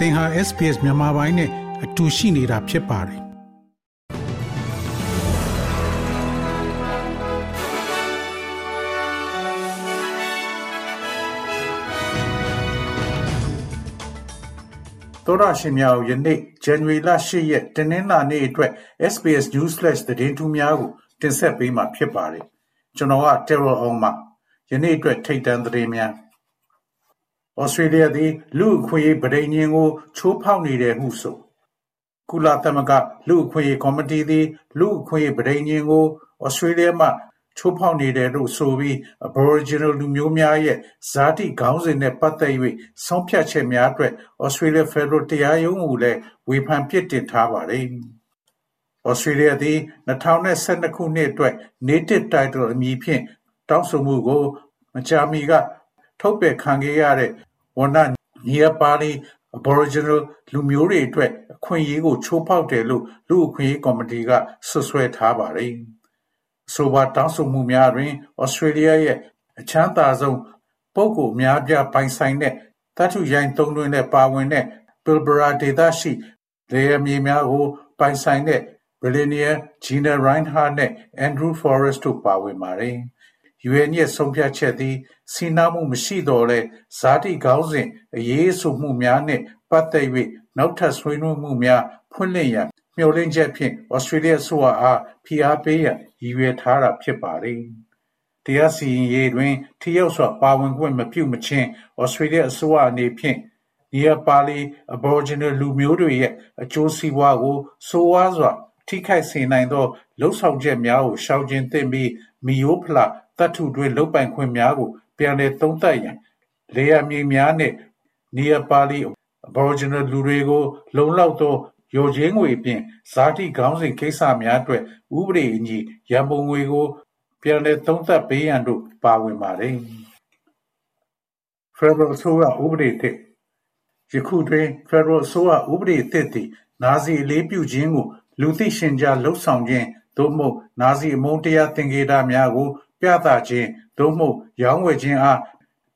သင်ဟာ SPS မြန်မာပိုင်းနဲ့အတူရှိနေတာဖြစ်ပါတယ်တော်ရရှိမြောက်ယနေ့ January လ10ရက်တနင်္လာနေ့အတွက် SPS News Flash သတင်းထူးများကိုတင်ဆက်ပေးမှာဖြစ်ပါတယ်ကျွန်တော်က Terror On မှာယနေ့အတွက်ထိတ်တန့်သတင်းများ ဩစတြေးလျသည် လူ့အခွင့်အရေးပဋိဉာဉ်ကို ချိုးဖောက်နေတယ်ဟုဆိုကုလသမဂ္ဂလူ့အခွင့်အရေးကော်မတီသည် လူ့အခွင့်အရေးပဋိဉာဉ်ကိုဩစတြေးလျမှချိုးဖောက်နေတယ်လို့ဆိုပြီး Aboriginal လူမျိုးများရဲ့ဇာတိခေါင်းစဉ်နဲ့ပတ်သက်၍ဆုံးဖြတ်ချက်များအတွက် Australia Federal တရားရုံးကိုလည်းဝေဖန်ပြစ်တင်ထားပါတယ်။ Australia သည်2012ခုနှစ်အတွက် Native Title အမည်ဖြင့်တောင်းဆိုမှုကို မကြာမီက ထုတ်ပယ်ခံခဲ့ရတဲ့ ဝဏ္ဏညီအပါလီ Aboriginal လူမျိုးတွေအတွက် အခွင့်အရေးကို ချိုးဖောက်တယ်လို့ လူ့အခွင့်အရေးကော်မတီကဆွဆွဲထားပါတယ်။အဆိုပါတောင်းဆိုမှုများတွင် ဩစတြေးလျရဲ့ အချမ်းသာဆုံး ပုဂ္ဂိုလ်များပြားပိုင်ဆိုင်တဲ့တထုရိုင်းသုံးတွင်နဲ့ပါဝင်တဲ့ Pilbara ဒေသရှိလေယာမြေများကို ပိုင်ဆိုင်တဲ့ Billionaire Gina Rinehart နဲ့ Andrew Forrest တို့ ပါဝင်ပါတယ်။ UN ရဲ့ ဆုံးဖြတ်ချက်သည် စီးနားမှုမရှိသော်လည်း ဇာတိခေါင်းစဉ် အရေးဆိုမှုများနှင့် ပတ်သက်၍နောက်ထပ်ဆွေးနွေးမှုများ ဖွင့်လှစ်ရန် မျှော်လင့်ချက်ဖြင့် ဩစတြေးလျအစိုးရအား ဖိအားပေးရန် ရည်ရွယ်ထားတာဖြစ်ပါသည်။တရားစီရင်ရေးတွင် ထိရောက်စွာ ပါဝင်ခွင့်မပြုမချင်း ဩစတြေးလျအစိုးရအနေဖြင့်နီယာပါလီ Aboriginal လူမျိုးတွေရဲ့ အကျိုးစီးပွားကို ဆိုးဝါးစွာ ထိခိုက်စေနိုင်သောလှုံ့ဆော်ချက်များကို ရှောင်ကျဉ်သင့်ပြီးမိရိုးဖလာ သတ္တုတွင်းလုပ်ပိုင်ခွင့်များကို ပြန်လည်သုံးသပ်ရန် လယ်ယာမြေများနှင့်နီယာပါလီ Aboriginal လူတွေကို လုံလောက်သော လျော်ကြေးငွေအပြင် ဇာတိခေါင်းစဉ်ကိစ္စများအတွက် ဥပဒေအညီ ရန်ပုံငွေကို ပြန်လည်သုံးသပ်ပေးရန်တို့ ပါဝင်ပါတယ်။ Federal အစိုးရဥပဒေသစ်ယခုတွင် Federal အစိုးရဥပဒေသစ်သည် နာဇီအလေးပြုခြင်းကို လူသိရှင်ကြားလှုံ့ဆော်ခြင်းသို့မဟုတ်နာဇီအမုန်းတရားသင်္ကေတများကို ပြသခြင်းသို့မဟုတ်ရောင်းဝယ်ခြင်းအား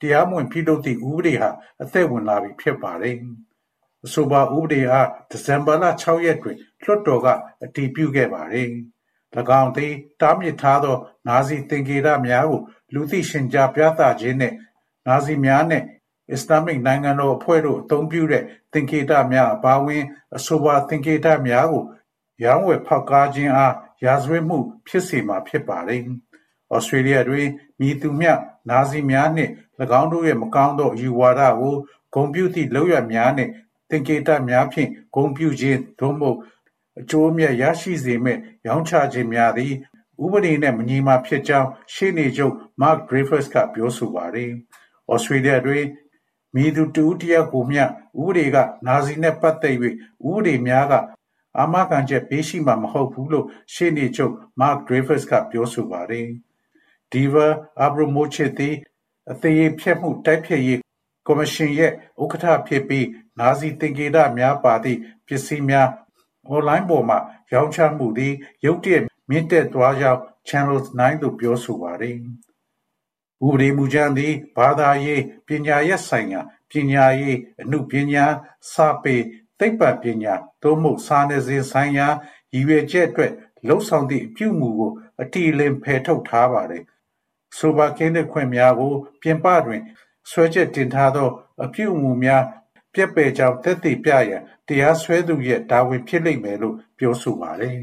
တရားမဝင်ပြုလုပ်သည့်ဥပဒေဟာအသက်ဝင်လာပြီဖြစ်ပါတယ်။အဆိုပါဥပဒေအားဒီဇင်ဘာလ6ရက်တွင်လွှတ်တော်ကအတည်ပြုခဲ့ပါတယ်။၎င်းသည်တားမြစ်ထားသောနာဇီသင်္ကေတများကို လူသိရှင်ကြားပြသခြင်းနှင့်နာဇီများနှင့်အစ္စလာမစ်နိုင်ငံတော်အဖွဲ့တို့အသုံးပြုတဲ့သင်္ကေတများအပါအဝင်အဆိုပါသင်္ကေတများကို ရောင်းဝယ်ဖောက်ကားခြင်းအား ရာဇဝတ်မှု ဖြစ်စေမှာ ဖြစ်ပါတယ်။ဩစတြေးလျတွင် မည်သူမျှ နာဇီများနှင့်၎င်းတို့၏မကောင်းသော အယူဝါဒကို ဂုဏ်ပြုသည့် လုပ်ရပ်များနှင့် သင်္ကေတများဖြင့် ဂုဏ်ပြုခြင်း သို့မဟုတ် အကျိုးအမြတ် ရရှိစေမည့် ရောင်းချခြင်းများသည် ဥပဒေနှင့် မညီမှာ ဖြစ်ကြောင်း ရှေ့နေချုပ် Mark Dreyfus က ပြောဆိုပါသည်။ဩစတြေးလျတွင် မည်သူ တစ်ဦးတစ်ယောက်ကိုမျှ ဥပဒေက နာဇီနှင့် ပတ်သက်၍ဥပဒေများက အာမခံချက်ပေးရှိမှာမဟုတ်ဘူးလို့ရှေ့နေချုပ် Mark Dreyfus ကပြောဆိုပါတယ်။ Diva Abramovich သည်အသေရေဖျက်မှုတိုက်ဖျက်ရေးကော်မရှင်ရဲ့ဥက္ကဋ္ဌဖြစ်ပြီးနာဇီသင်္ကေတများပါသည့်ပစ္စည်းများအွန်လိုင်းပေါ်မှရောင်းချမှုသည်ရုတ်တရက်မြင့်တက်သွားကြောင်း Channel 9သို့ပြောဆိုပါသည်။ဥပဒေမူကြမ်းသည်ဘာသာရေးပညာရပ်ဆိုင်ရာပညာရေးအမှုပညာစာပေ သိပ္ပံပညာသို့မဟုတ်စာနယ်ဇင်းဆိုင်ရာရည်ရွယ်ချက်အတွက်လှုံ့ဆော်သည့်အပြုအမူကို အတိအလင်းဖယ်ထုတ်ထားပါတယ်ဆိုပါကင်းတဲ့ခွင့်များကို ပြင်ပတွင်ဆွဲချက်တင်ထားသော အပြုအမူများပြက်ပယ်ကြောင်းသက်သေပြရန်တရားစွဲသူရဲ့တာဝန်ဖြစ်လိမ့်မယ်လို့ပြောဆိုပါတယ်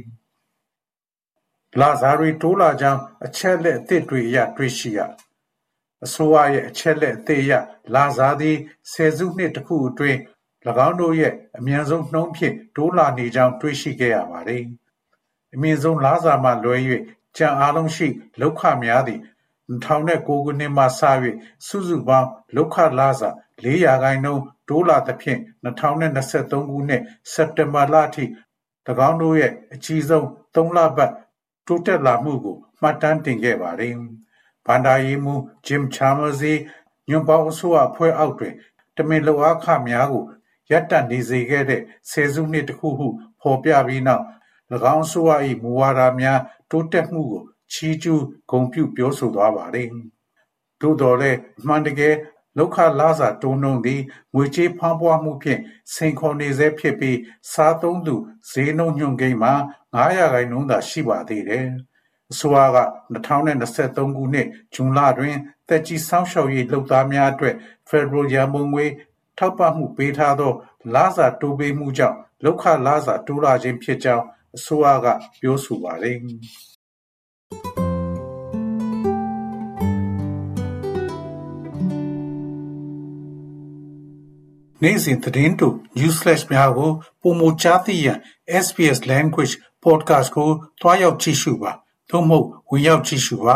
။လာဇာရီတိုးလာကြောင်းအချက်လက်အသစ်တွေအရတွေ့ရှိရအစိုးရရဲ့အချက်လက်အသစ်အရလာဇာသည်ဆယ်စုနှစ်တစ်ခုအတွင်း၎ င်းတို့ရဲ့အမြန်ဆုံးနှုန်းဖြင့်တိုးလာနေကြောင်းတွေ့ရှိခဲ့ရပါတယ်။အမြင့်ဆုံးလစာမှလွဲ၍ကြံအားလုံးရှိလောက်ခများသည်2009ခုနှစ်မှစ၍စုစုပေါင်းလုပ်ခလစာ4ရာခိုင်နှုန်းတိုးလာသဖြင့်2023ခုနှစ်စက်တင်ဘာလအထိ၎င်းတို့ရဲ့အကြီးဆုံး3လပတ်တိုးတက်လာမှုကိုမှတ်တမ်းတင်ခဲ့ပါတယ်။ဘန်ဒါရီမူဂျင်ချာမဇီညွန်ပေါင်းအစိုးရအဖွဲ့အောက်တွင်တမင်လောက်အခများကို ရပ်တန့်နေစေခဲ့တဲ့ဆယ်စုနှစ်တစ်ခုဟုဖော်ပြပြီးနောက်၎င်းအစိုးရ၏မူဝါဒများတိုးတက်မှုကိုချီးကျူးဂုဏ်ပြုပြောဆိုသွားပါတယ်။သို့တော်လည်းအမှန်တကယ်လောက်ခလာစာတုံးနှုံသည်ငွေကြေးဖောင်းပွားမှုဖြင့်စိန်ခေါ်နေဆဲဖြစ်ပြီးစားသုံးသူဈေးနှုန်းညွှန်ကိန်းမှာ900ခိုင်နှုန်းသာရှိပါသေးတယ်။အစိုးရက2023ခုနှစ်ဇွန်လတွင်တက်ကြီးစောင့်ရှောက်ရေးလုပ်သားများအတွက် Federal ရန်ပုံငွေ ထောက်ပံ့မှုပေးထားသောလာစာတိုးပေးမှုကြောင့်လောက်ခလာစာတိုးလာခြင်းဖြစ်ကြောင်း အစိုးရက ပြောဆိုပါတယ်။နေ့စဉ်သတင်းတူ newsflash များကိုပုံမချသိရန် SPS Language Podcast ကိုတွားရောက်ကြည့်ရှုပါ သို့မဟုတ် ဝင်ရောက်ကြည့်ရှုပါ